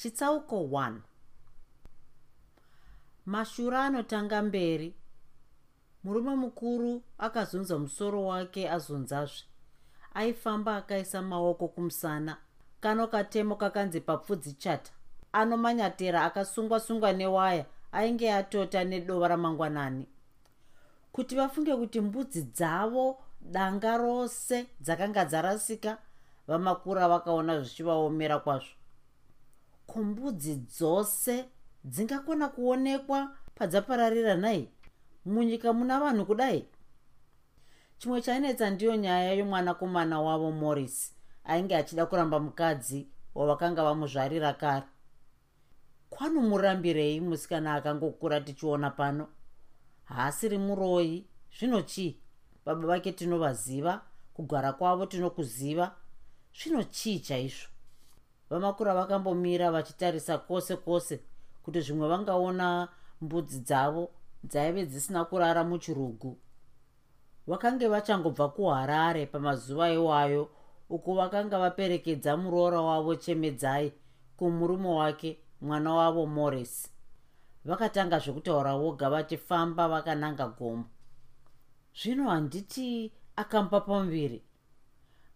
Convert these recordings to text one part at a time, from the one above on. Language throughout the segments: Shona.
chitsauko 1 mashura anotanga mberi. Murume mukuru akazunza musoro wake azunzazve aifamba akaisa maoko kumusana. Kano katemo kakanzi papfudzi chata. Anomanyatera akasungwa-sungwa newaya ainge atota nedova ramangwanani. Kuti vafunge kuti mbudzi dzavo danga rose dzakanga dzarasika vamakura vakaona zvichivaomera kwazvo kumbudzi dzose dzingakona kuonekwa padzapararira nai? Munyika muna vanhu kudai? Chimwe chainetsa ndiyo nyaya yomwanakomana wavo morris ainge achida kuramba mukadzi wavakanga vamuzvarira kare. Kwanomurambirei musikana akangokura tichiona pano? Haasiri muroyi zvino chii? Baba vake tinovaziva kugara kwavo tinokuziva zvino chii chaizvo vamakura vakambomira vachitarisa kwose kwose kuti zvimwe vangaona mbudzi dzavo dzaive dzisina kurara muchirugu. Vakange vachangobva kuharare pamazuva iwayo uko vakanga vaperekedza muroora wavo chemedzai kumurume wake mwana wavo morris. Vakatanga zvekutaura woga vachifamba vakananga gomo. Zvino handiti akampa pamuviri.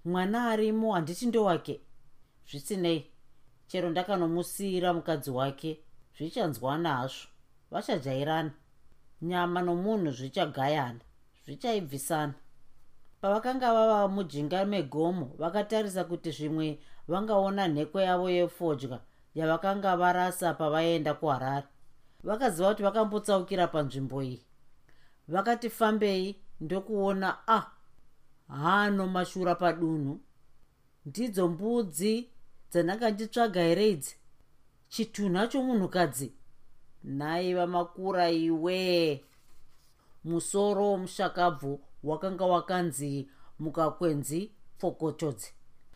Mwana arimo handiti ndowake zvisinei. Chero ndakanomusiyira mukadzi wake zvichanzwana hazvo vachajairana. Nyama nomunhu zvichagayana zvichaibvisana. Pavakanga vava mujinga megomo vakatarisa kuti zvimwe vangaona nheko yavo yefodya yavakanga varasa pavaenda kuharare. Vakaziva kuti vakambotsaukira panzvimbo iyi. Vakati fambei ndokuona a ah, hano mashura padunhu. Ndidzo mbudzi dzandanga nditsvaga here idzi? Chitunha chomunhukadzi? Nhai vamakura iwe. Musoro womushakabvu wakanga wakanzi mukakwenzi pfokotodzi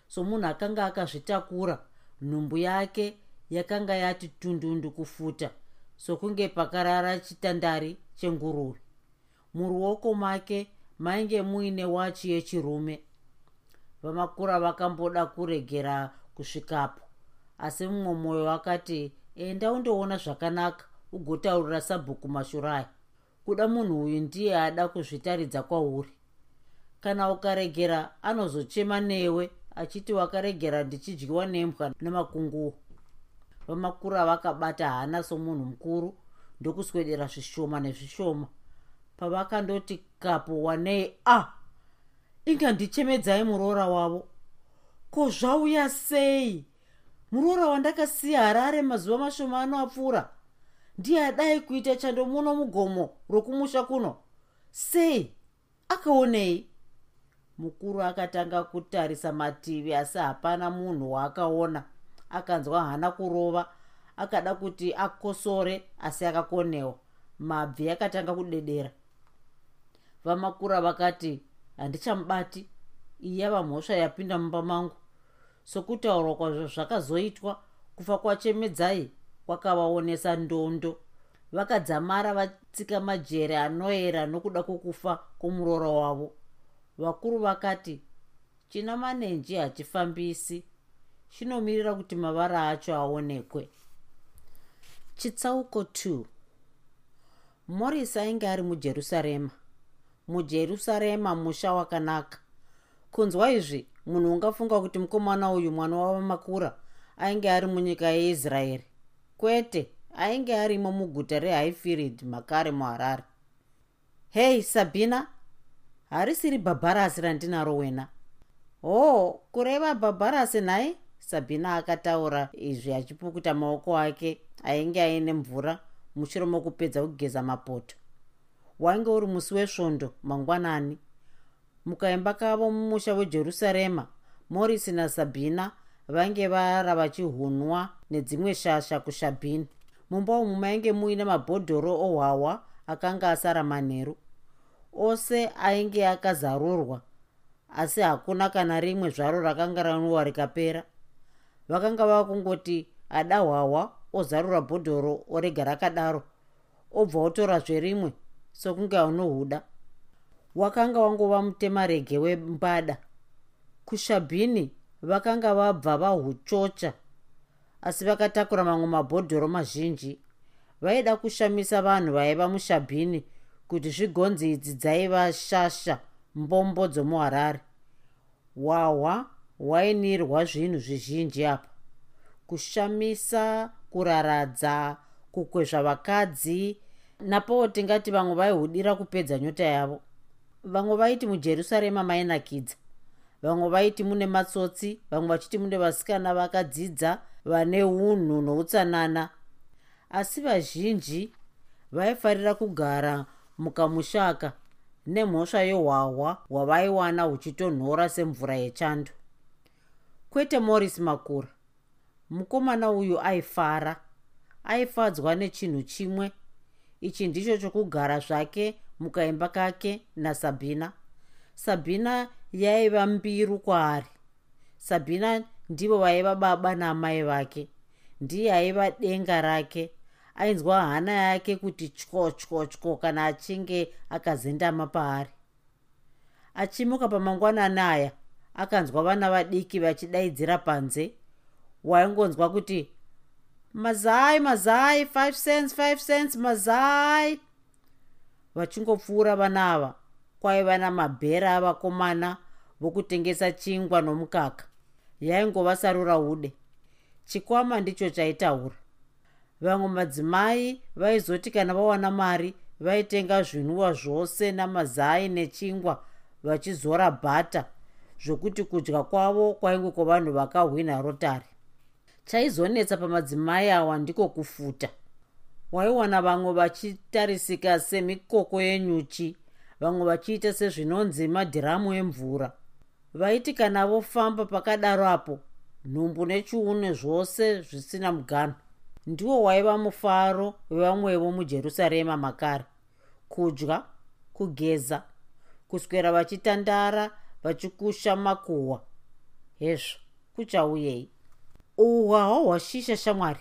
somunhu akanga akazvitakura nhumbu yake yakanga yati tundundu kufuta. Sokunge pakarara chitandari chenguruve. Muruoko make mainge muine wachi yechirume. Vamakura vakamboda kuregera kusvikapo. Asi mumwe mwoyo wakati enda undoona zvakanaka ugotaurira sabhuku mashuraya kuda munhu uyu ndiye ada kuzvitaridza kwauri. Kana ukaregera anozochema newe achiti wakaregera ndichidyiwa nembwa namakunguo vamakura vakabata hana somunhu mukuru ndokuswedera zvishoma nezvishoma. Pavakandoti kapo wanei? A ah, inga ndichemedzai muroora wavo ko zvauya sei? Muroora wandakasiya harare mazuva mashoma ano apfuura. Ndiye adai kuita chando muno mugomo rokumusha kuno. Sei? Akaonei. Mukuru akatanga kutarisa mativi asi hapana munhu waakaona. Akanzwa hana kurova. Akada kuti akosore asi akakonewa mabvi akatanga kudedera. Vamakura vakati handichamubati iyi yava mhosva yapinda mumba mangu sokutaurwa kwazvo zvakazoitwa. Kufa kwachemedzai kwakavaonesa ndondo. Vakadzamara vatsika majere anoera nokuda kwokufa kwomuroora wavo. Vakuru vakati china manenji hachifambisi? Chinomirira kuti mavara acho aonekwe. Chitsauko 2 morris ainge ari mujerusarema. Mujerusarema musha wakanaka. Kunzwa izvi munhu ungafunga kuti mukomana uyu mwana wavamakura ainge ari munyika yeisraeri. Kwete ainge arimo muguta rehaifirid makare muharare hei sabina harisiri bhabharasi randinaro wena. Hoo kureva bhabharasi nhai? Sabina akataura izvi achipukuta maoko ake ainge aine mvura mushure mokupedza kugeza mapoto. Wainge uri musi wesvondo mangwanani mukaimba kavo mumusha wejerusarema morisi nasabhina vange vara vachihunwa nedzimwe shasha kushabhini mumba umu mainge muine mabhodhoro ohwawa akanga asara manheru. Ose ainge akazarurwa asi hakuna kana rimwe zvaro rakanga ranwiwa rikapera. Vakanga vava kungoti ada hwawa ozarura bhodhoro orega rakadaro obva otorazve rimwe sokunge aunohuda wakanga wangova mutemarege wembada. Kushabhini vakanga vabva vahuchocha asi vakatakura mamwe mabhodhoro mazhinji. Vaida kushamisa vanhu vaiva mushabhini kuti zvigonzi idzi dzaiva shasha mbombo dzomuharare. Wahwa hwainirwa zvinhu zvizhinji apa. Kushamisa kuraradza kukwezva vakadzi napowo tingati vamwe vaihudira kupedza nyota yavo vamwe vaiti mujerusarema mainakidza vamwe vaiti mune matsotsi vamwe vachiti mune vasikana vakadzidza vane unhu noutsanana. Asi vazhinji vaifarira kugara mukamushaka nemhosva yohwahwa hwavaiwana huchitonhora semvura yechando kwete morris makura mukomana uyu aifara aifadzwa nechinhu chimwe ichi ndicho chokugara zvake mukaimba kake nasabhina. Sabhina yaiva mbiru kwaari. Sabhina ndivo vaiva baba naamai vake. Ndiye aiva denga rake. Ainzwa hana yake kuti tyo tyo tyo kana achinge akazendama paari. Achimuka pamangwanani aya akanzwa vana vadiki vachidaidzira panze. Waingonzwa kuti mazai mazai 5 cents 5 cents mazai. Vachingopfuura vana ava. Kwaiva namabhera avakomana vokutengesa chingwa nomukaka. Yaingova sarura ude. Chikwama ndicho chaitaura. Vamwe madzimai vaizoti kana vawana mari vaitenga zvinwiwa zvose namazai nechingwa vachizora bhata zvokuti kudya kwavo kwainge kwavanhu vakahwina rotari chaizonetsa pamadzimai awa ndiko kufuta. Waiwana vamwe vachitarisika semikoko yenyuchi vamwe vachiita sezvinonzi madhiramu emvura. Vaiti kana vofamba pakadaro apo nhumbu nechiuno zvose zvisina muganho ndiwo waiva mufaro wevamwevo mujerusarema makare. Kudya kugeza kuswera vachitandara vachikusha makuhwa. Hezvo kuchauyei uhwa hwahwashisha shamwari.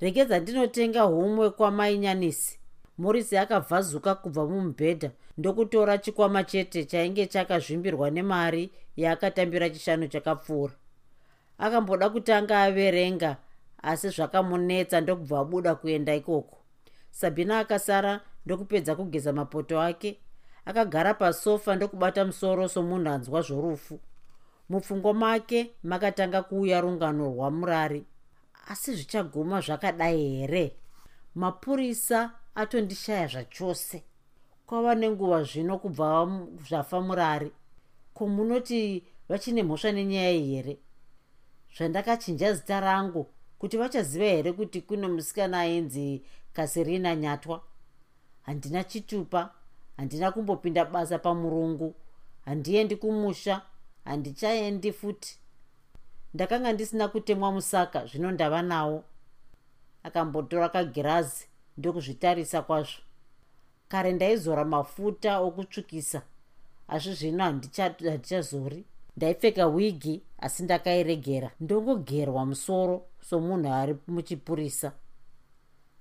Regedza ndinotenga humwe kwamainyanisi morisi akabvazuka kubva mumubhedha ndokutora chikwama chete chainge chakazvimbirwa nemari yaakatambira chishanu chakapfuura. Akamboda kutanga averenga asi zvakamunetsa ndokubva abuda kuenda ikoko. Sabhina akasara ndokupedza kugeza mapoto ake akagara pasofa ndokubata musoro somunhu anzwa zvorufu mupfungwa make makatanga kuuya rungano rwamurari. Asi zvichaguma zvakadai here? Mapurisa atondishaya zvachose. Kwava nenguva zvino kubva zvafa murari. Ko munoti vachine mhosva nenyaya iyi here? Zvandakachinja zita rangu kuti vachaziva here kuti kune musikana ainzi kasirina nyatwa? Handina chitupa handina kumbopinda basa pamurungu. Handiendi kumusha handichaendi futi. Ndakanga ndisina kutemwa musaka zvino ndava nawo. Akambotora kagirazi ndokuzvitarisa kwazvo. Kare ndaizora mafuta okutsvukisa asi zvino handichazori. Ndaipfeka wigi asi ndakairegera. Ndongogerwa musoro somunhu ari muchipurisa.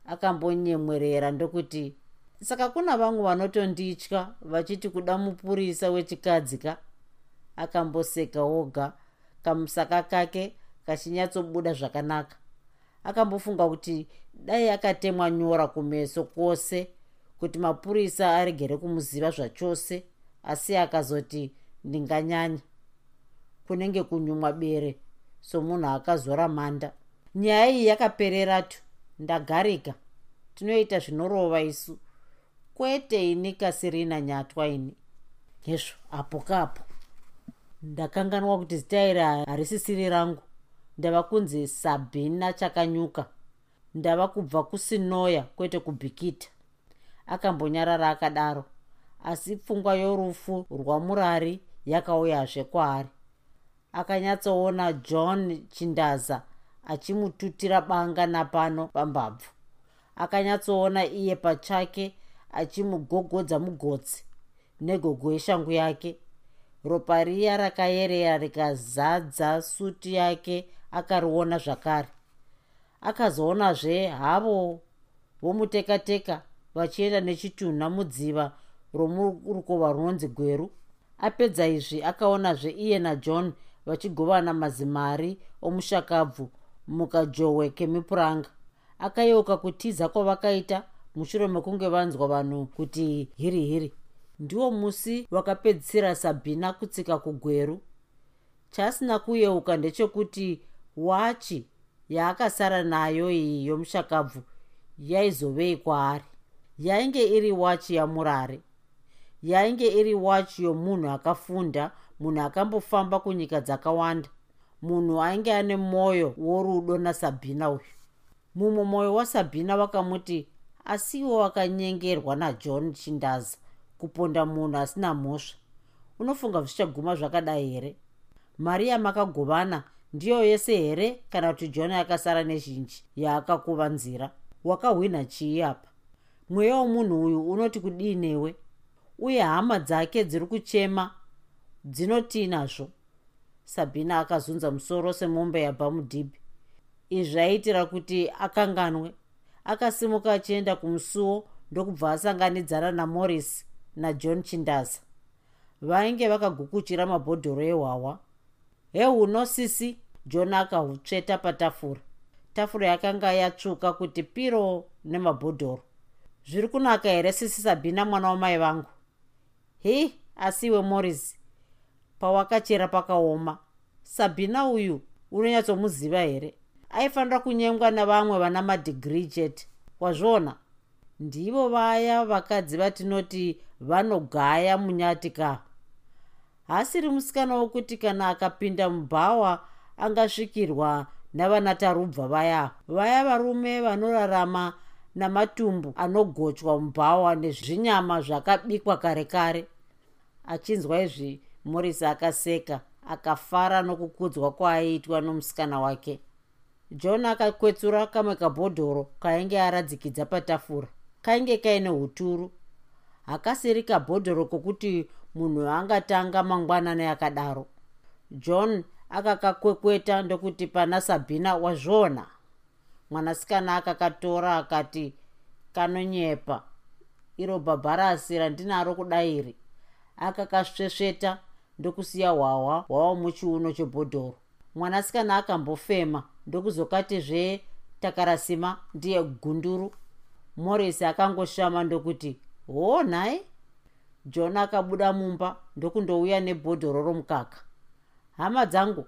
Akambonyemwerera ndokuti saka kuna vamwe vanotonditya vachiti kuda mupurisa wechikadzi ka akamboseka oga. Kamusaka kake kachinyatsobuda zvakanaka. Akambofunga kuti dai akatemwa nyora kumeso kwose kuti mapurisa aregere kumuziva zvachose asi akazoti ndinganyanya. Kunenge kunyumwa bere somunhu akazora manda. Nyaya iyi yakapereratu ndagarika. Tinoita zvinorova isu. Kwete ini kasirina nyatwa ini. Hezvo apo. kapo ndakanganwa kuti zita iri harisisiri rangu. Ndava kunzi sabhina chakanyuka. Ndava kubva kusinoya kwete kubhikita. Akambonyarara akadaro asi pfungwa yorufu rwamurari yakauyazve kwaari. Akanyatsoona john chindaza achimututira banga napano pambabvu. Akanyatsoona iye pachake achimugogodza mugotsi negogo yeshangu yake ropa riya rakayerera rikazadza suti yake akariona zvakare. Akazoonazve havo vomutekateka vachienda nechitunha mudziva romurukova runonzi gweru. Apedza izvi akaonazve iye najohn vachigovana mazimari omushakabvu mukajohwe kemipuranga. Akayeuka kutiza kwavakaita mushure mekunge vanzwa vanhu kuti hiri hiri ndiwo musi wakapedzisira sabhina kutsika kugweru. chaasina kuyeuka ndechekuti wachi yaakasara nayo iyi yomushakabvu yaizovei kwaari. yainge iri wachi yamurare. yainge iri wachi yomunhu akafunda munhu akambofamba kunyika dzakawanda. munhu ainge ane mwoyo worudo nasabhina uyu. mumwe mwoyo wasabhina wakamuti asiwo wakanyengerwa najohn chindaza kuponda munhu asina mhosva. Unofunga zvichaguma zvakadai here? Mari yamakagovana ndiyo yese here kana kuti john akasara nezhinji yaakakuva nzira? Wakahwina chii apa? Mweya womunhu uyu unoti kudii newe? Uye hama dzake dziri kuchema dzinotii nazvo? Sabhina akazunza musoro semombe yabva mudhibhi. Izvi zvaiitira kuti akanganwe. Akasimuka achienda kumusuwo ndokubva asanganidzana namorris najohn chindaza. Vainge vakagukuchira mabhodhoro ehwahwa heuno sisi john akahutsveta patafura. Tafura yakanga yatsvuka kuti piro nemabhodhoro. Zviri kunaka here sisi sabhina mwana wamai vangu? Hi asiwe morris pawakachera pakaoma. Sabhina uyu unonyatsomuziva here? Aifanira kunyengwa navamwe vana madhigiri chete. Wazviona ndivo vaya vakadzi vatinoti vanogaya munyatika haasiri musikana wokuti kana akapinda mubhawa angasvikirwa navanatarubva vaya. Vaya varume vanorarama namatumbu anogochwa mubhawa nezvinyama zvakabikwa kare kare achinzwa izvi morisi akaseka akafara nokukudzwa kwaaiitwa nomusikana wake. John akakwetsura kamwe kabhodhoro kainge aradzikidza patafura kainge kaine huturu. Hakasiri kabhodhoro kokuti munhu angatanga mangwanani akadaro. John akakakwekweta ndokuti pana sabhina wazvona mwanasikana akakatora akati kanonyepa. Iro bhabharasi randinaro kudairi akakasvesveta ndokusiya hwahwa hwava muchiuno chebhodhoro. Mwanasikana akambofema ndokuzokatizve takarasima ndiye gunduru morisi akangoshama ndokuti hoo nhai? John akabuda mumba ndokundouya nebhodhoro romukaka hama dzangu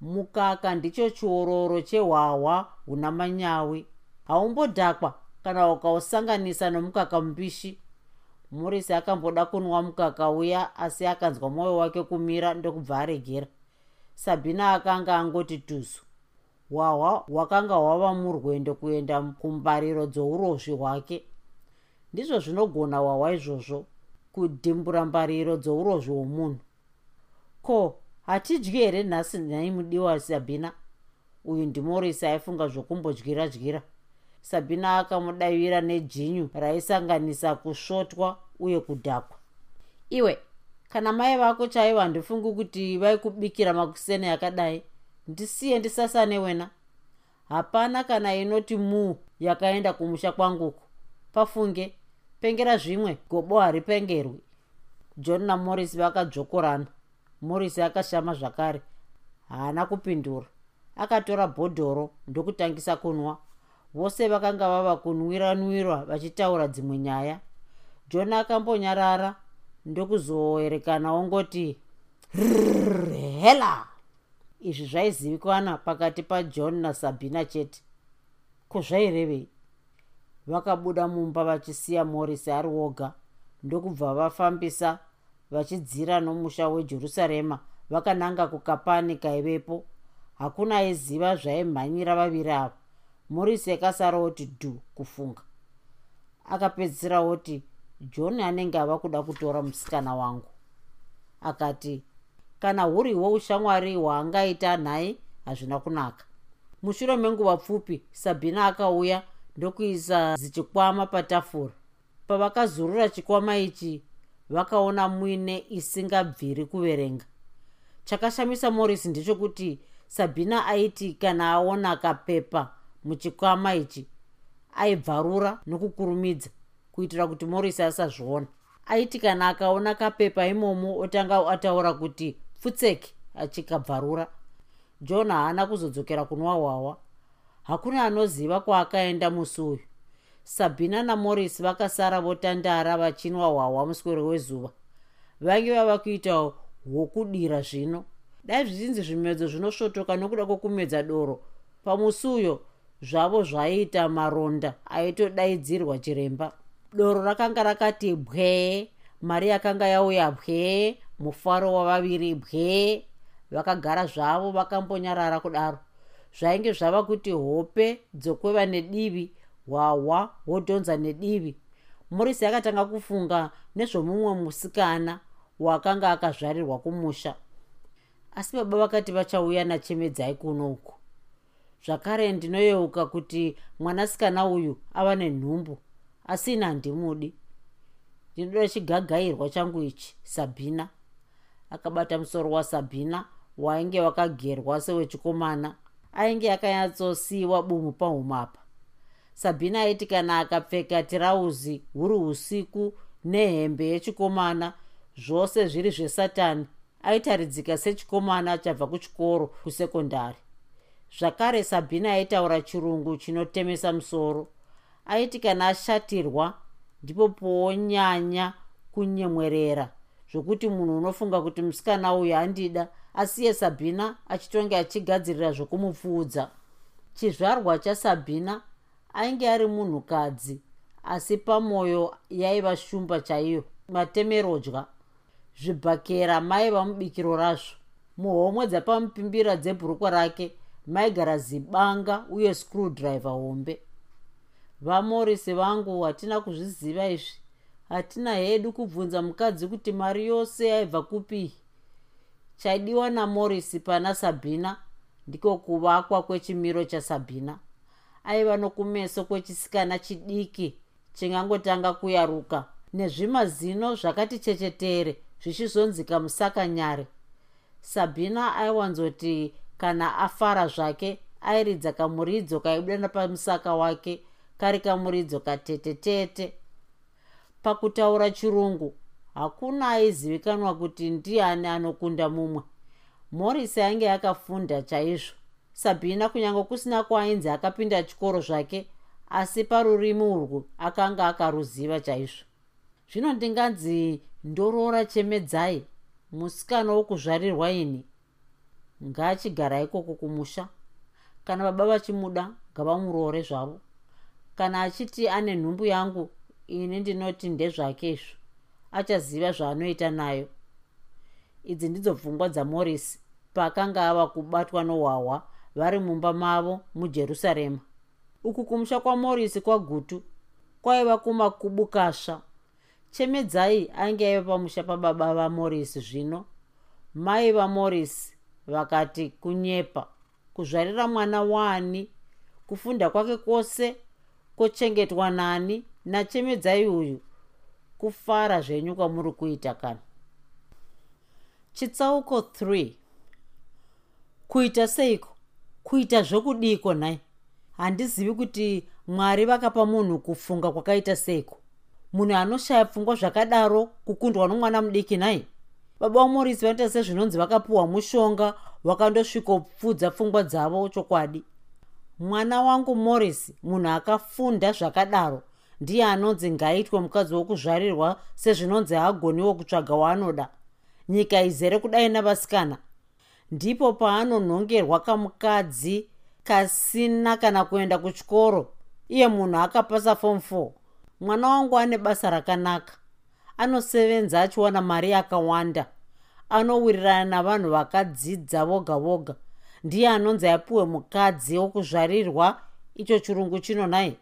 mukaka ndicho chiororo chehwahwa huna manyawi. Haumbodhakwa kana ukausanganisa nomukaka mubishi morisi akamboda kunwa mukaka uya asi akanzwa mwoyo wake kumira ndokubva aregera. Sabhina akanga angoti tuzu hwahwa hwakanga hwava murwendo kuenda kumbariro dzourozvi hwake. Ndizvo zvinogona hwahwa izvozvo kudhimbura mbariro dzourozvi hwomunhu. Ko hatidyi here nhasi nhai mudiwa sabhina uyu ndimorisi aifunga zvokumbodyira dyira. Sabhina akamudavira nejinyu raisanganisa kusvotwa uye kudhakwa. Iwe kana mai vako chaivo handifungi kuti vaikubikira makusene akadai ndisiye ndisasane wena. Hapana kana inoti muu yakaenda kumusha kwanguku pafunge pengera zvimwe gobo haripengerwi. John namorris vakadzokorana morris akashama zvakare. Haana kupindura. Akatora bhodhoro ndokutangisa kunwa. Vose vakanga vava kunwiranwirwa vachitaura dzimwe nyaya. John akambonyarara ndokuzoerekana ongoti hela izvi zvaizivikana pakati pajohn nasabhina chete. Kozvairevei vakabuda mumba vachisiya morris ari woga. Ndokubva vafambisa vachidzira nomusha wejerusarema vakananga kukapani kaivepo hakuna aiziva zvaimhanyira vaviri ava. Morris akasara oti dhu kufunga. Akapedzisira oti john anenge ava kuda kutora musikana wangu. Akati kana huriwo ushamwari hwaangaita nhai hazvina kunaka. Mushure menguva pfupi sabhina akauya ndokuisa zichikwama patafura. Pavakazurura chikwama ichi vakaona muine isingabviri kuverenga. Chakashamisa morris ndechokuti sabhina aiti kana aona kapepa muchikwama ichi aibvarura nokukurumidza kuitira kuti morris asazviona. Aiti kana akaona kapepa imomo otanga ataura kuti pfutseki achikabvarura. John haana kuzodzokera kunwa hwawa hakuna anoziva kwaakaenda musi uyu sabhina namorris vakasara votandara vachinwa hwahwa muswero wezuva. Vange vava kuita hwokudira zvino. Dai zvichinzi zvimedzo zvinosvotoka nokuda kwokumedza doro. Pamusi uyo zvavo zvaiita maronda aitodaidzirwa chiremba. Doro rakanga rakati bwee mari yakanga yauya bwee mufaro wavaviri bwee vakagara zvavo vakambonyarara kudaro. Zvainge zvava kuti hope dzokweva nedivi hwahwa hwodhonza nedivi. Morisi akatanga kufunga nezvomumwe musikana wakanga akazvarirwa kumusha. Asi baba vakati vachauya nachemedzai kuno uku zvakare ndinoyeuka kuti mwanasikana uyu ava nenhumbu asi ina handimudi. Ndinoda chigagairwa changu ichi sabhina akabata musoro wasabhina wainge wakagerwa sewechikomana ainge akanyatsosiyiwa bumu paumapa sabhina aiti kana akapfeka tirauzi huri usiku nehembe yechikomana zvose zviri zvesatani aitaridzika sechikomana chabva kuchikoro kusekondari. Zvakare sabhina aitaura chirungu chinotemesa musoro. Aiti kana ashatirwa ndipo poonyanya kunyemwerera zvokuti munhu unofunga kuti musikana uyu handida asiye sabhina achitonge achigadzirira zvokumupfuudza. Chizvarwa chasabhina ainge ari munhukadzi asi pamwoyo yaiva shumba chaiyo matemerodya zvibhakera maiva mubikiro razvo. Muhomwe dzapamupimbira dzebhurukwa rake maigara zibanga uye screwdriver hombe. Vamorisi vangu hatina kuzviziva izvi hatina hedu kubvunza mukadzi kuti mari yose yaibva kupi? Chaidiwa namorisi pana sabhina ndiko kuvakwa kwechimiro chasabhina aiva nokumeso kwechisikana chidiki chingangotanga kuyaruka. Nezvimazino zvakati chechetere zvichizonzika musakanyare sabhina aiwanzoti kana afara zvake airidza kamuridzo kaibuda napamusaka wake kari kamuridzo katetetete pakutaura chirungu. Hakuna aizivikanwa kuti ndiani anokunda mumwe. Morisi ainge akafunda chaizvo. Sabhina kunyange kusina kwaainzi akapinda chikoro zvake asi parurimi urwu akanga akaruziva chaizvo. Zvino ndinganzi ndorora chemedzai. Musikana wokuzvarirwa ini ngaachigara ikoko kumusha. Kana baba vachimuda ngavamurore zvavo. Kana achiti ane nhumbu yangu ini ndinoti ndezvake izvo. Achaziva zvaanoita nayo. Idzi ndidzo pfungwa dzamorisi paakanga ava kubatwa nohwahwa vari mumba mavo mujerusarema. Uku kumusha kwamorisi kwagutu kwaiva kumakubukasva chemedzai ainge aiva pamusha pababa vamorisi zvino. Mai vamorisi vakati kunyepa kuzvarira mwana waani kufunda kwake kwose kochengetwa nani nachemedzai uyu kufara zvenyu kwamuri kuita kana? Chitsauko 3 kuita seiko? Kuita zvokudiko nhai handizivi kuti mwari vakapa munhu kufunga kwakaita seiko? Munhu anoshaya pfungwa zvakadaro kukundwa nomwana mudiki nhai baba vamorisi vanoita sezvinonzi vakapiwa mushonga wakandosvikopfudza pfungwa dzavo chokwadi. Mwana wangu morisi munhu akafunda zvakadaro ndiye anonzi ngaitwe mukadzi wokuzvarirwa sezvinonzi haagoniwo kutsvaga waanoda. Nyika izere kudai navasikana. Ndipo paanonhongerwa kamukadzi kasina kana kuenda kuchikoro iye munhu akapasa fom 4 mwana wangu ane basa rakanaka. Anosevenza achiwana mari yakawanda. Anowirirana navanhu vakadzidza voga voga. Ndiye anonzi apiwe mukadzi wokuzvarirwa icho chirungu chino nai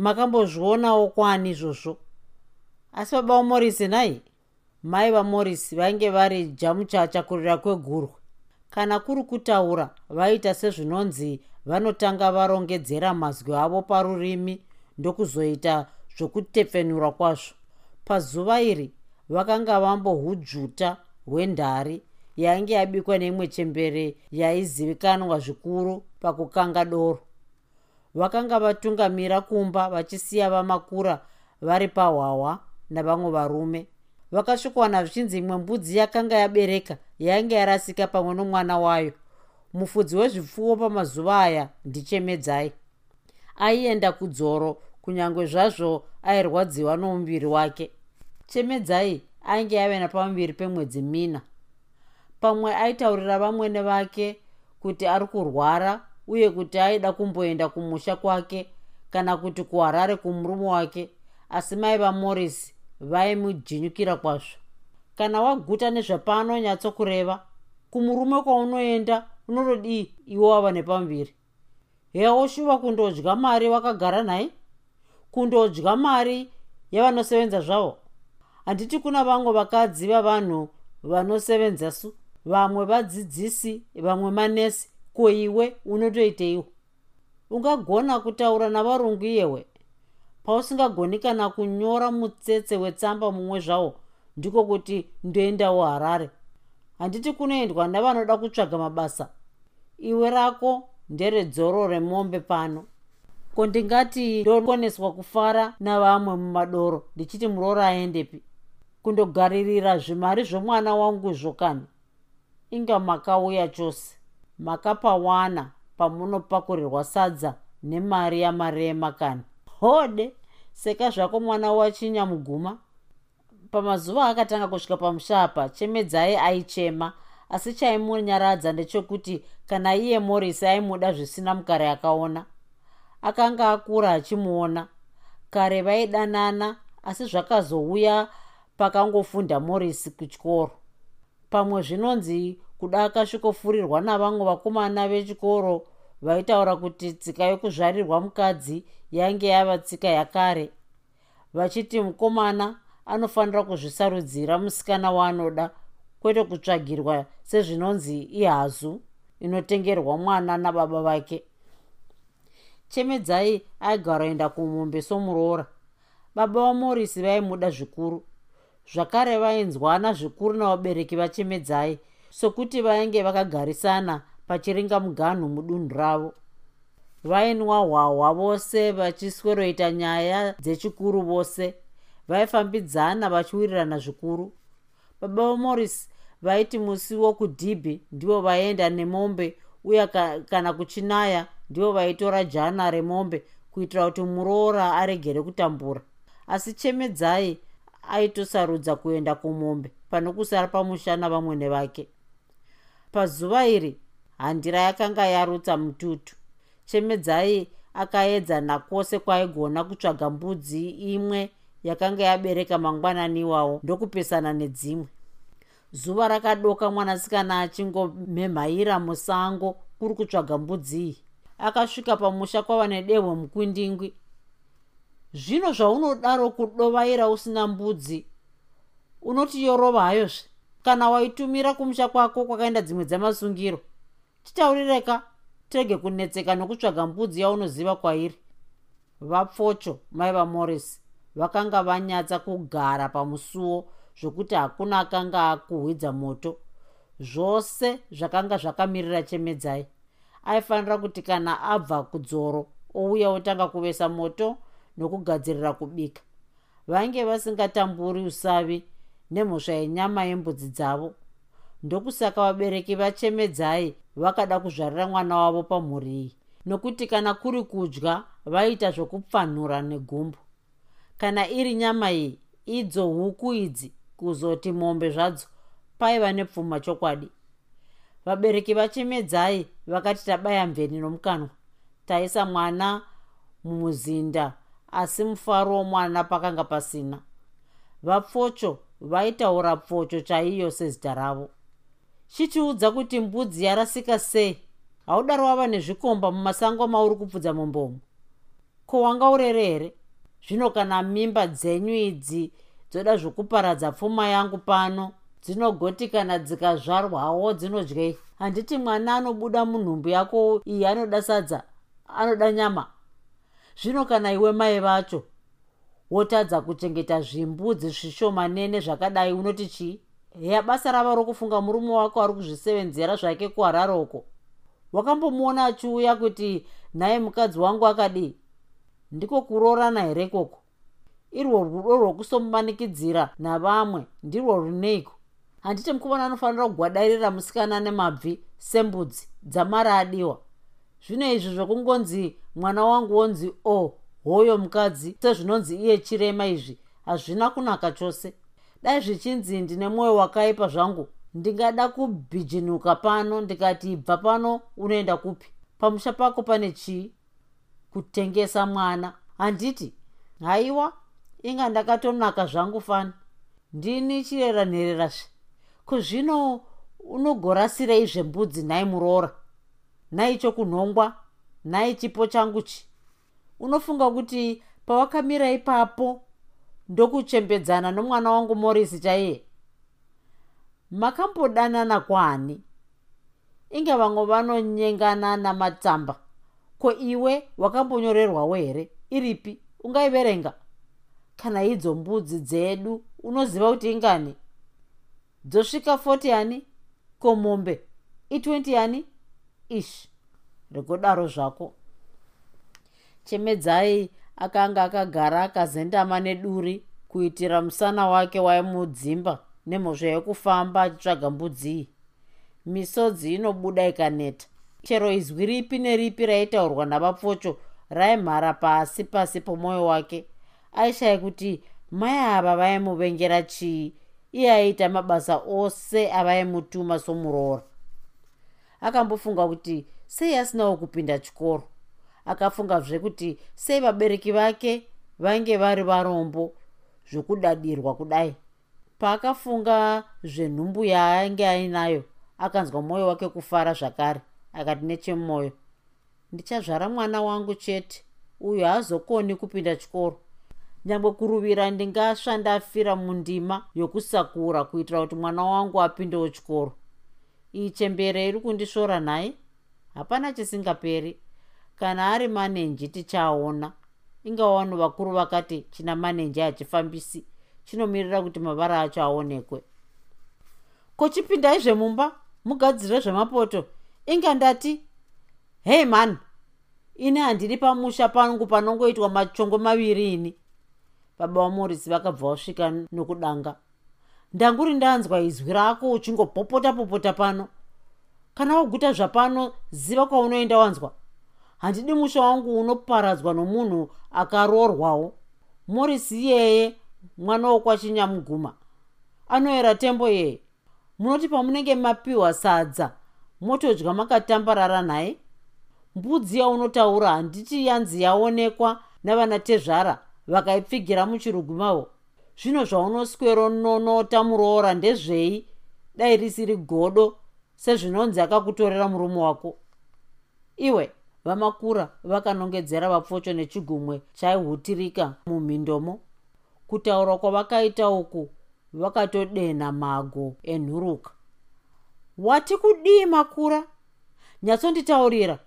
makambozvionawo kwani izvozvo. Asi baba wamorisi nai mai vamorisi vainge vari jamuchacha kurira kwegurwe. Kana kuri kutaura vaita sezvinonzi vanotanga varongedzera mazwi avo parurimi ndokuzoita zvokutepfenura kwazvo. Pazuva iri vakanga vambohudzvuta hwendhari yainge yabikwa neimwe chembere yaizivikanwa zvikuru pakukanga doro vakanga vatungamira kumba vachisiya vamakura vari pahwahwa navamwe varume. Vakasvikwana zvichinzi imwe mbudzi yakanga yabereka yainge yarasika pamwe nomwana wayo. Mufudzi wezvipfuwo pamazuva aya ndichemedzai. Aienda kudzoro kunyange zvazvo airwadziwa nomuviri wake chemedzai ainge ave napamuviri pemwedzi mina. Pamwe aitaurira vamwene vake kuti ari kurwara uye kuti aida kumboenda kumusha kwake kana kuti kuharare kumurume wake asi mai vamorisi vaimujinyukira kwazvo. Kana waguta nezvapaanonyatsokureva kumurume kwaunoenda unotodii iwe wava nepamuviri heoshuva kundodya mari wakagara nhaye kundodya mari yavanosevenza zvavo? Handiti kuna vamwe vakadzi vavanhu vanosevenzasu vamwe vadzidzisi vamwe manesi ko iwe unotoiteiwo ungagona kutaura navarungu iyewe. Pausingagoni kana kunyora mutsetse wetsamba mumwe zvawo ndiko kuti ndoendawo harare handiti kunoendwa nevanoda kutsvaga mabasa. Iwe rako nderedzoro remombe pano. Ko ndingati ndokoneswa kufara navamwe mumadoro ndichiti muroro aendepi? Kundogaririra zvimari zvomwana wangu zvokani inga makauya chose makapawana pamunopakurirwa sadza nemari yamarema kani hode seka zvako mwana wachinyamuguma pamazuva akatanga kusvika pamusha apa chemedzai aichema asi chaimunyaradza ndechekuti kana iye morisi aimuda zvisina mukare akaona. Akanga akura achimuona. Kare vaidanana asi zvakazouya pakangofunda morisi kuchikoro pamwe zvinonzi kuda akasvikofurirwa navamwe vakomana vechikoro vaitaura kuti tsika yokuzvarirwa mukadzi yainge yava tsika yakare. Vachiti mukomana anofanira kuzvisarudzira musikana waanoda kwete kutsvagirwa sezvinonzi ihazu inotengerwa mwana nababa vake. Chemedzai aigara enda kumombe somuroora baba vamorisi vaimuda zvikuru zvakare vainzwana zvikuru navabereki vachemedzai sokuti vainge vakagarisana pachiringa muganhu mudunhu ravo. Vainwa hwahwa vose vachisweroita nyaya dzechikuru vose vaifambidzana vachiwirirana zvikuru. Baba vamoris vaiti musi wokudhibhi ndivo vaienda nemombe uye kana kuchinaya ndivo vaitora jana remombe kuitira kuti muroora aregere kutambura. Asi chemedzai aitosarudza kuenda kumombe pano kusara pamushana vamwene vake pazuva iri handira yakanga yarutsa mututu. Chemedzai akaedza nakwose kwaaigona kutsvaga mbudzi imwe yakanga yabereka mangwanani iwawo ndokupesana nedzimwe. Zuva rakadoka mwanasikana achingomemhaira musango kuri kutsvaga mbudzi iyi. Akasvika pamusha kwava nedehwe mukwindingwi zvino zvaunodaro kudovaira usina mbudzi unoti yorova hayozve kana waitumira kumusha kwako kwakaenda dzimwe dzamasungiro titaurireka tirege kunetseka nokutsvaga mbudzi yaunoziva kwairi. Vapfocho mai vamorris vakanga vanyatsa kugara pamusuwo zvokuti hakuna akanga akuhwidza moto. Zvose zvakanga zvakamirira chemedzai. Aifanira kuti kana abva kudzoro ouya otanga kuvesa moto nokugadzirira kubika. Vainge vasingatamburi usavi nemhosva yenyama yembudzi dzavo. Ndokusaka vabereki vachemedzai vakada kuzvarira mwana wavo pamhuri iyi nokuti kana kuri kudya vaita zvokupfanhura negumbu kana iri nyama iyi idzo huku idzi kuzoti mombe zvadzo paiva nepfuma chokwadi. Vabereki vachemedzai vakati tabaya mveni nomukanwa taisa mwana mumuzinda asi mufaro womwana pakanga pasina. Vapfocho vaitaura pfocho chaiyo sezita ravo. Chitiudza kuti mbudzi yarasika sei? Haudaro wava nezvikomba mumasango mauri kupfudza mombomo ko wanga urere here? Zvino kana mimba dzenyu idzi dzoda zvokuparadza pfuma yangu pano dzinogoti kana dzikazvarwawo dzinodyei handiti mwana anobuda munhumbu yako iyi anoda sadza anoda nyama zvino kana iwe mai vacho wotadza kuchengeta zvimbudzi zvishomanene zvakadai unoti chii? Heya basa rava rokufunga murume wako ari kuzvisevenzera zvake kuhararoko wakambomuona achiuya kuti nhaye mukadzi wangu akadii? Ndiko kurorana here koko irwo rudo rwokusomumanikidzira navamwe ndirwo runeiko handiti mukuvana anofanira kugwadairira musikana nemabvi sembudzi dzamari adiwa zvino izvi zvokungonzi mwana wangu wonzi o oh, hoyo mukadzi. Sezvinonzi iye chirema izvi hazvina kunaka chose. Dai zvichinzi ndine mwoyo wakaipa zvangu ndingada kubhijinuka pano ndikati ibva pano unoenda kupi? Pamusha pako pane chii kutengesa mwana. Handiti haiwa inga ndakatonaka zvangu fani. Ndini chirera nhererasve kuzvino unogorasirei zvembudzi nhai muroora nhai chokunhongwa nhai chipo changu chi unofunga kuti pawakamira ipapo ndokuchembedzana nomwana wangu morisi chaiye? Makambodanana kwani? Inge vamwe vanonyengana namatsamba ko iwe wakambonyorerwawo here? Iripi? Ungaiverenga? Kana idzo mbudzi dzedu unoziva kuti ingani? Dzosvika 40 yani ko mombe i20 yani ish rekodaro zvako. Chemedzai akanga akagara akazendama neduri kuitira musana wake waimudzimba nemhosva yekufamba achitsvaga mbudzi misodzi inobuda ikaneta. Chero izwi ripi neripi raitaurwa navapfocho raimhara pasi pasi pomwoyo wake. Aishayi kuti mai ava vaimuvengera chii? Iye aiita mabasa ose avaimutuma somuroora akambofunga kuti sei asinawo kupinda chikoro. Akafungazve kuti sei vabereki vake vainge vari varombo zvokudadirwa kudai. Paakafunga zvenhumbu yaainge ainayo akanzwa mwoyo wake kufara zvakare. Akati nechemwoyo ndichazvara mwana wangu chete. Uyo haazokoni kupinda chikoro. Nyangwe kuruvira ndingasva ndafira mundima yokusakura kuitira kuti mwana wangu apindewo chikoro iyi chembere iri kundisvora nhaye hapana chisingaperi. Kana ari manenji tichaona. Ingawa vanhu vakuru vakati china manenji hachifambisi chinomirira kuti mavara acho aonekwe. Kochipindai zvemumba? Mugadzire zvemapoto. Inga ndati hei mani ini handiri pamusha pangu panongoitwa machongo maviri ini. Baba vamorisi vakabva vasvika nokudanga ndanguri ndanzwa izwi rako uchingopopota popota pano. Kana waguta zvapano ziva kwaunoenda wanzwa. Handidi musha wangu unoparadzwa nomunhu akaroorwawo. Morisi iyeye mwana wokwachinyamuguma anoyera tembo yeye munoti pamunenge mapiwa sadza motodya makatambarara nhaye mbudzi yaunotaura handiti yanzi yaonekwa navana tezvara vakaipfigira muchirugu mavo zvino zvaunoswero nonota muroora ndezvei? Dai risiri godo sezvinonzi akakutorera murume wako. Iwe vamakura vakanongedzera vapfocho nechigumwe chaihutirika mumhindomo kutaura kwavakaita uku vakatodenha mago enhuruka. Wati kudii makura? Nyatsonditaurira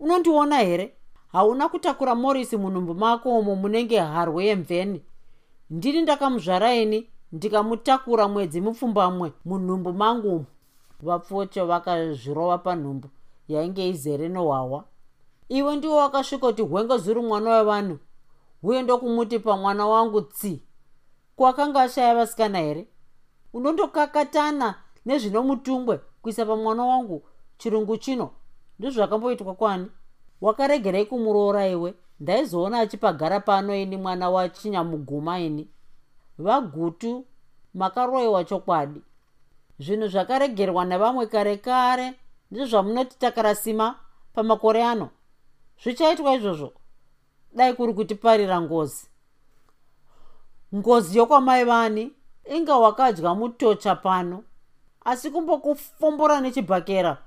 unondiona here? Hauna kutakura morisi munhumbu mako umo munenge harwe yemveni ndini ndakamuzvaraini ndikamutakura mwedzi mupfumbamwe munhumbu mangu umo vapfocho vakazvirova panhumbu yainge izere nohwahwa. Iwe ndiwo wakasvika kuti hwenge zuri mwana wevanhu uye ndokumuti pamwana wangu tsi. Kwakanga ashaya vasikana here? Unondokakatana nezvinomutungwe kuisa pamwana wangu chirungu chino. Ndozvakamboitwa kwani? Wakaregerei kumuroora iwe ndaizoona achipagara pano ini mwana wachinyamuguma ini. Vagutu makaroyiwa chokwadi. Zvinhu zvakaregerwa nevamwe kare kare ndizvo zvamunoti takarasima pamakore ano. Zvichaitwa izvozvo? Dai kuri kutiparira ngozi. Ngozi yokwamai vani inga wakadya mutocha pano. Asi kumbokufombora nechibhakera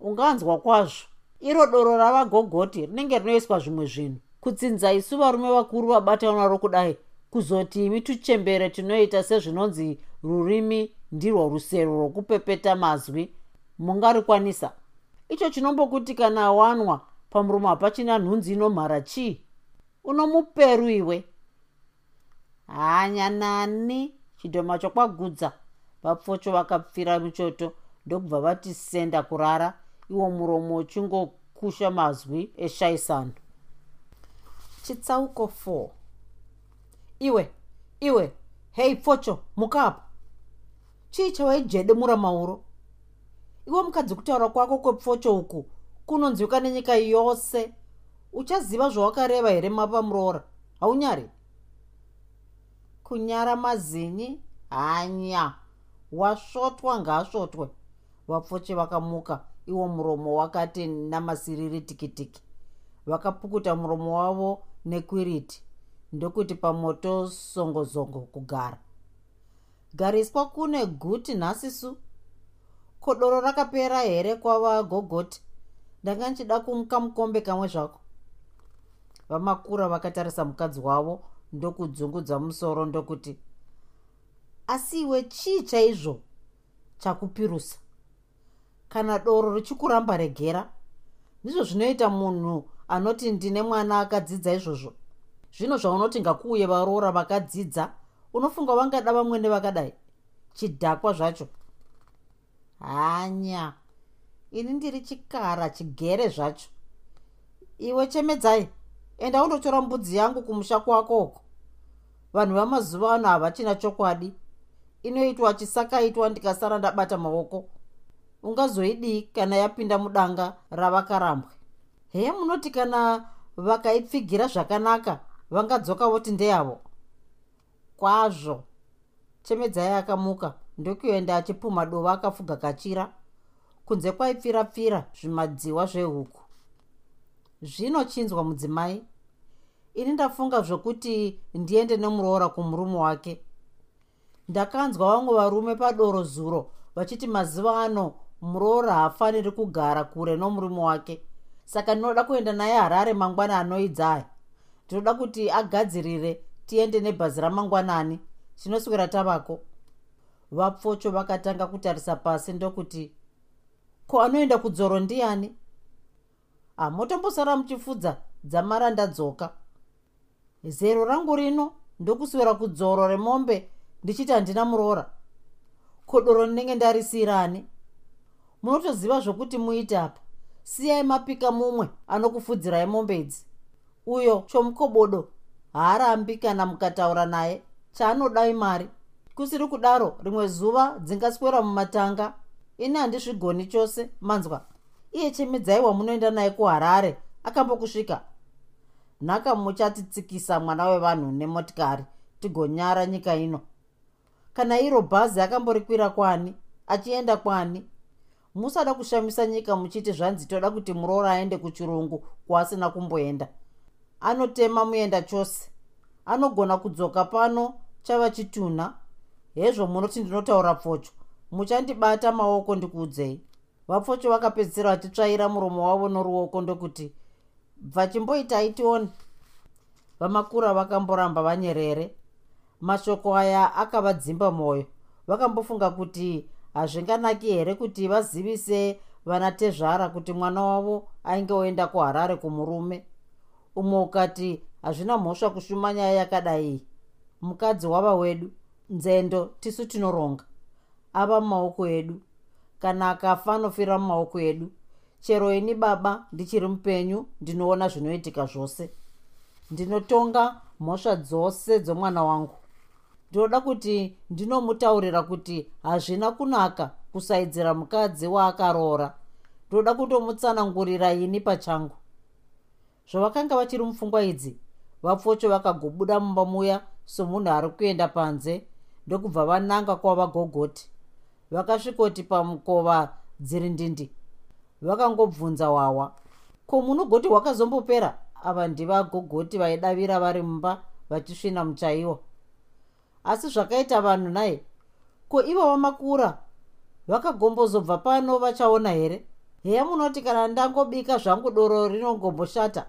unganzwa kwazvo. Iro doro ravagogoti rinenge rinoiswa zvimwe zvinhu kutsinza isu varume vakuru vabatanwa rokudai kuzoti imi tuchembere tunoita sezvinonzi rurimi ndirwo rusero rwokupepeta mazwi. Mungarikwanisa. Icho chinombokuti kana awanwa pamuromo hapachina nhunzi inomhara chii? Unomuperu iwe hanya nani? Chidhoma chokwagudza. Vapfocho vakapfira muchoto ndokubva vati senda kurara. Iwo muromo uchingokusha mazwi eshaisano chitsauko 4 iwe iwe hei pfocho mukapa chii chawaijede mauro iwe mukadzi kutaura kwako kwepfocho uku kunonzwika nenyika yose. Uchaziva zvawakareva here mapamuroora haunyari kunyara mazinyi? Hanya. Wasvotwa ngaasvotwe vapfoche vakamuka. Iwo muromo wakati namasiriri tikitiki vakapukuta muromo wavo nekwiriti ndokuti pamoto songozongo kugara. Gariswa kune guti nhasisu kodoro rakapera here kwava gogoti? Ndanga nchida kumuka mukombe kamwe zvako. Vamakura vakatarisa mukadzi wavo ndokudzungudza musoro ndokuti asi iwe chii chaizvo chakupirusa? Kana doro richikuramba regera ndizvo zvinoita munhu anoti ndine mwana akadzidza izvozvo. Zvino zvaunoti ngakuuye varoora vakadzidza unofunga vangada vamwene vakadai? Chidhakwa zvacho. Hanya ini ndiri chikara chigere zvacho. Iwe chemedzai enda undotora mbudzi yangu kumusha kwako uko. Vanhu vamazuva ano havachina chokwadi. Inoitwa chisakaitwa ndikasara ndabata maoko. Ungazoidii kana yapinda mudanga ravakarambwe heye munoti kana vakaipfigira zvakanaka vangadzoka voti ndeyavo? Kwazvo. Chemedzai akamuka ndokuenda achipuma dova akafuga kachira kunze kwaipfirapfira zvimadziwa zvehuku. Zvino chinzwa mudzimai ini ndafunga zvokuti ndiende nemuroora kumurume wake. Ndakanzwa vamwe varume padoro zuro vachiti mazuva ano muroora haafaniri kugara kure nomurume wake saka ndinoda kuenda naye harare mangwana anoidzaya. Ndinoda kuti agadzirire tiende nebhazi ramangwanani tinoswera tavako. Vapfocho vakatanga kutarisa pasi ndokuti ko anoenda kudzoro ndiani? Hamotombosara muchifudza dzamara ndadzoka. Zero rangu rino ndokuswera kudzoro remombe ndichiti handina muroora kodoro ndinenge ndarisirani munotoziva zvokuti muite apa siyai mapika mumwe anokufudzirai mombe idzi uyo chomukobodo haarambi kana mukataura naye chaanodai mari kusiri kudaro rimwe zuva dzingaswera mumatanga. Ini handizvigoni chose manzwa. Iye chemedzai wamunoenda naye kuharare akambokusvika. Nhaka muchatitsikisa mwana wevanhu nemotikari tigonyara nyika ino. Kana iro bhazi akamborikwira kwani achienda kwani musada kushamisa nyika muchiti zvanzi toda kuti muroora aende kuchirungu kwaasina kumboenda. Anotema muenda chose. Anogona kudzoka pano chava chitunha hezvo munoti ndinotaura pfocho muchandibata maoko ndikuudzei. Vapfocho vakapedzisira vachitsvaira muromo wavo noruoko ndokuti bvachimboitai tione vamakura vakamboramba vanyerere. Mashoko aya akavadzimba mwoyo vakambofunga kuti hazvinganaki here kuti vazivise vana tezvara kuti mwana wavo ainge oenda kuharare kumurume? Umwe ukati hazvina mhosva kushuma nyaya yakadai. Mukadzi wava wedu nzendo tisu tinoronga. Ava mumaoko edu. Kana akafa anofira mumaoko edu. Chero ini baba ndichiri mupenyu ndinoona zvinoitika zvose. Ndinotonga mhosva dzose dzomwana wangu ndinoda kuti ndinomutaurira kuti hazvina kunaka kusaidzira mukadzi waakaroora ndinoda kutomutsanangurira ini pachangu. Zvavakanga vachiri mupfungwa idzi vapfocho vakagobuda mumba muya somunhu ari kuenda panze ndokubva vananga kwavagogoti vakasvikoti pamukova dziri ndindi vakangobvunza wawa. Ko munogoti hwakazombopera ava ndivagogoti vaidavira vari mumba vachisvina muchaiwo asi zvakaita vanhu nai ko ivo vamakura vakagombozobva pano vachaona here? Heya munoti kana ndangobika zvangu doro rinongomboshata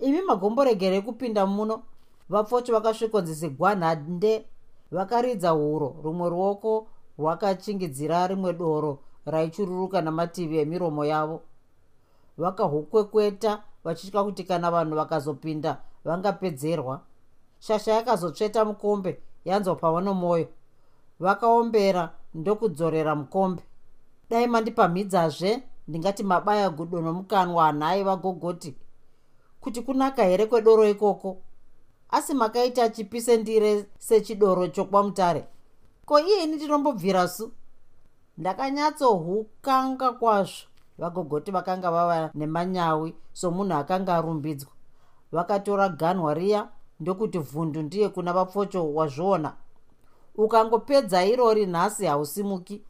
imi magomboregerei kupinda muno. Vapfocho vakasvikonzisi gwanhande vakaridza huro. Rumwe ruoko rwakachingidzira rimwe doro raichururuka namativi emiromo yavo. Vakahukwekweta vachitya kuti kana vanhu vakazopinda vangapedzerwa. Shasha yakazotsveta mukombe yanzwa pavanomwoyo vakaombera ndokudzorera mukombe. Dai mandipamhidzazve ndingati mabaya gudo nomukanwa hanhai vagogoti kuti kunaka here kwedoro ikoko? Asi makaita chipise ndire sechidoro chokwamutare ko iyeni ndinombobvira su? Ndakanyatsohukanga kwazvo. Vagogoti vakanga vava nemanyawi somunhu akanga arumbidzwa vakatora ganwa riya ndokuti vhundu ndiye kuna vapfocho wazviona ukangopedza irori nhasi hausimuki.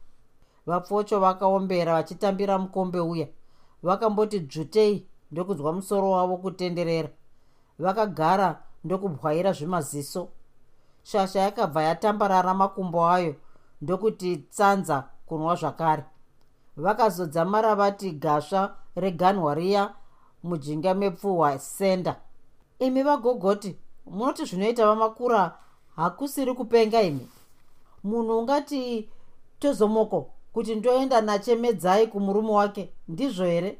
Vapfocho vakaombera vachitambira mukombe uya. Vakamboti dzvutei ndokunzwa musoro wavo kutenderera. Vakagara ndokubwaira zvimaziso. Shasha yakabva yatambarara makumbo ayo ndokuti tsanza kunwa zvakare. Vakazodzamara vati gasva reganwa riya mujinga mepfuhwa senda. Imi vagogoti munoti zvinoita vamakura hakusiri kupenga imi. Munhu ungati tozomoko kuti ndoenda nachemedzai kumurume wake ndizvo here?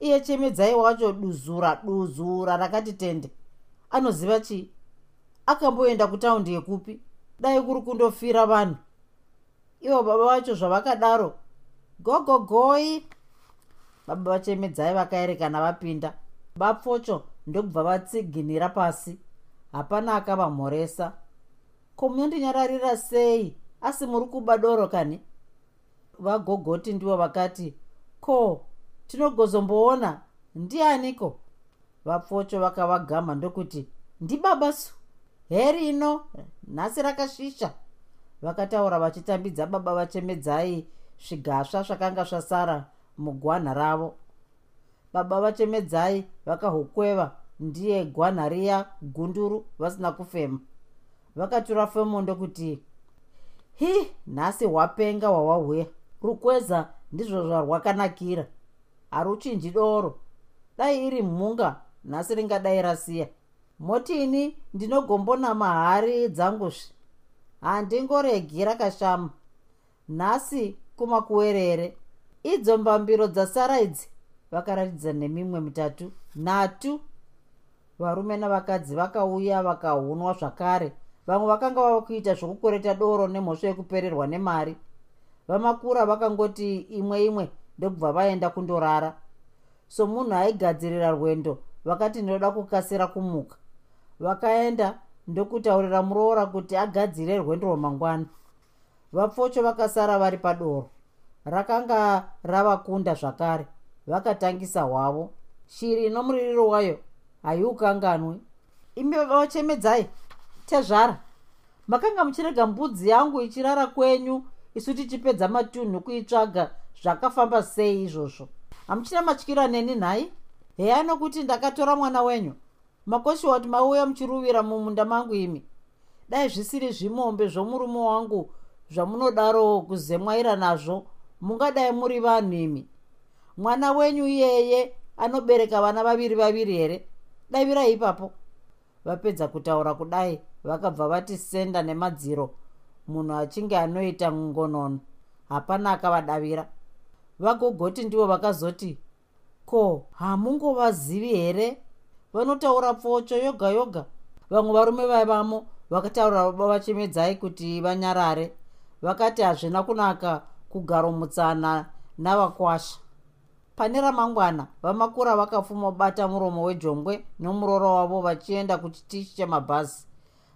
Iye chemedzai wacho duzura duzura rakati tende. Anoziva chii? Akamboenda kutaundi yekupi. Dai kuri kundofira vanhu. Ivo baba vacho zvavakadaro. Gogogoi baba vachemedzai vakaerekana vapinda. Bapfocho ndokubva vatsiginira pasi hapana akavamhoresa. Ko munondinyararira sei? Asi muri kuba doro kani? Vagogoti ndivo vakati ko tinogozomboona? Ndianiko? Vapfocho vakavagama ndokuti ndibaba su. Herino nhasi rakashisha. Vakataura vachitambidza baba vachemedzai svigasva zvakanga zvasara mugwanha ravo. Baba vachemedzai vakahukweva ndiye gwanha riya gunduru vasina kufema. Vakatura femo ndokuti hi nhasi hwapenga hwawahweya rukweza ndizvo zvarwakanakira. Haruchinji doro. Dai iri mhunga nhasi ringadai rasiya. Motini ndinogombona mahari dzangusvi handingoregi rakashama. Nhasi kumakuwerere idzo mbambiro dzasara idzi vakaratidza nemimwe mitatu. Nhatu varume navakadzi vakauya vakahunwa zvakare. Vamwe vakanga vava kuita zvokukwereta doro nemhosvo yekupererwa nemari. Vamakura vakangoti imwe imwe ndokubva vaenda kundorara. So munhu aigadzirira rwendo vakati ndinoda kukasira kumuka. Vakaenda ndokutaurira muroora kuti agadzire rwendo rwamangwana. Vapfocho vakasara vari padoro. Rakanga ravakunda zvakare. Vakatangisa hwavo. Shiri inomuririro wayo haiukanganwi imi vavachemedzai tezvara. Makanga muchirega mbudzi yangu ichirara kwenyu isu tichipedza matunhu kuitsvaga zvakafamba sei izvozvo. Hamuchina matyira neni nhai? Heya nokuti ndakatora mwana wenyu. Makoshiwa kuti mauya muchiruvira mumunda mangu imi. Dai zvisiri zvimombe zvomurume wangu zvamunodaro kuzemwaira nazvo mungadai muri vanhu imi. Mwana wenyu iyeye anobereka vana vaviri vaviri here davirai ipapo. Vapedza kutaura kudai vakabva vati senda nemadziro. Munhu achinge anoita ngonono hapana akavadavira. Vagogoti ndivo vakazoti ko hamungovazivi here? Vanotaura pfocho yoga yoga. Vamwe varume vaivamo vakataura baba vachemedzai kuti vanyarare. Vakati hazvina kunaka kugaro mutsana navakwasha pane ramangwana vamakura vakapfuma bata muromo wejongwe nomuroro wavo vachienda kuchitishi chemabhazi.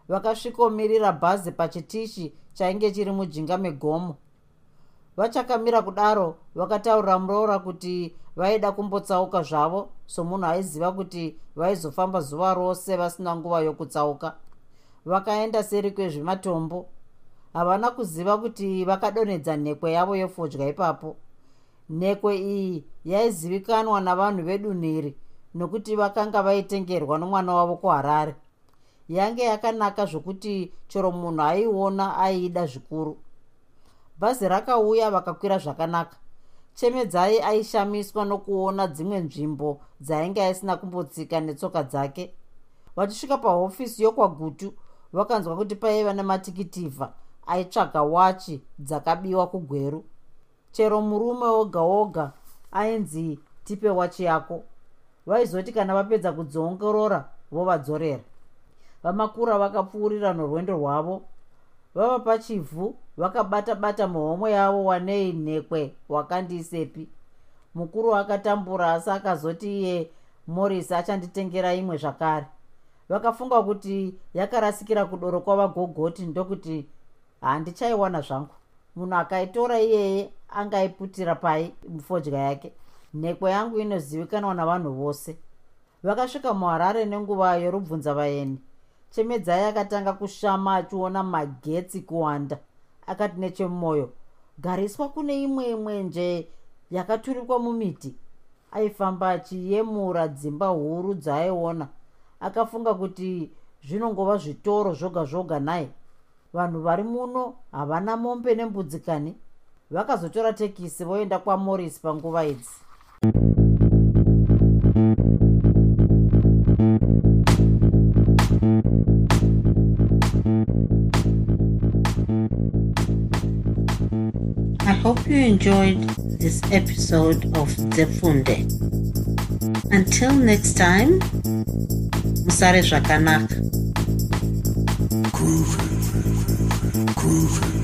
Vakasvikomirira bhazi pachitishi chainge chiri mujinga megomo. Vachakamira kudaro vakataurira muroora kuti vaida kumbotsauka zvavo somunhu aiziva kuti vaizofamba zuva rose vasina nguva yokutsauka. Vakaenda seri kwezvematombo. Havana kuziva kuti vakadonhedza nhekwe yavo yefodya ipapo nhekwe iyi yaizivikanwa navanhu vedunhu iri nokuti vakanga vaitengerwa nomwana wavo kuharare. Yange yakanaka zvokuti chero munhu aiona aiida zvikuru. Bhazi rakauya vakakwira zvakanaka. Chemedzai aishamiswa nokuona dzimwe nzvimbo dzainge asina kumbotsika netsoka dzake. Vachisvika pahofisi yokwagutu vakanzwa kuti paiva nematikitifa aitsvaga wachi dzakabiwa kugweru chero murume oga oga ainzi tipe wachi yako. Vaizoti kana vapedza kudziongorora vovadzorera. Vamakura vakapfuurira norwendo rwavo. Vava pachivhu vakabata bata muhomwe yavo wanei nhekwe wakandiisepi. Mukuru akatambura asi akazoti iye morisi achanditengera imwe zvakare. Vakafunga kuti yakarasikira kudoro kwavagogoti ndokuti handichaiwana zvangu munhu akaitora iyeye angaiputira pai mufodya yake. Nhekwe yangu inozivikanwa navanhu vose. Vakasvika muharare nenguva yorubvunza vaeni. Chemedzai akatanga kushama achiona magetsi kuwanda. Akati nechemumwoyo gariswa kune imwe mwenje yakaturikwa mumiti. Aifamba achiyemura dzimba huru dzaaiona. Akafunga kuti zvinongova zvitoro zvoga zvoga naye vanhu vari muno havana mombe nembudzikani vakazotora tekisi voenda kwamoris panguva idzi I hope you enjoyed this episode of Zefunde. Until next time, Musare Zvakanaka. Groovy, groovy.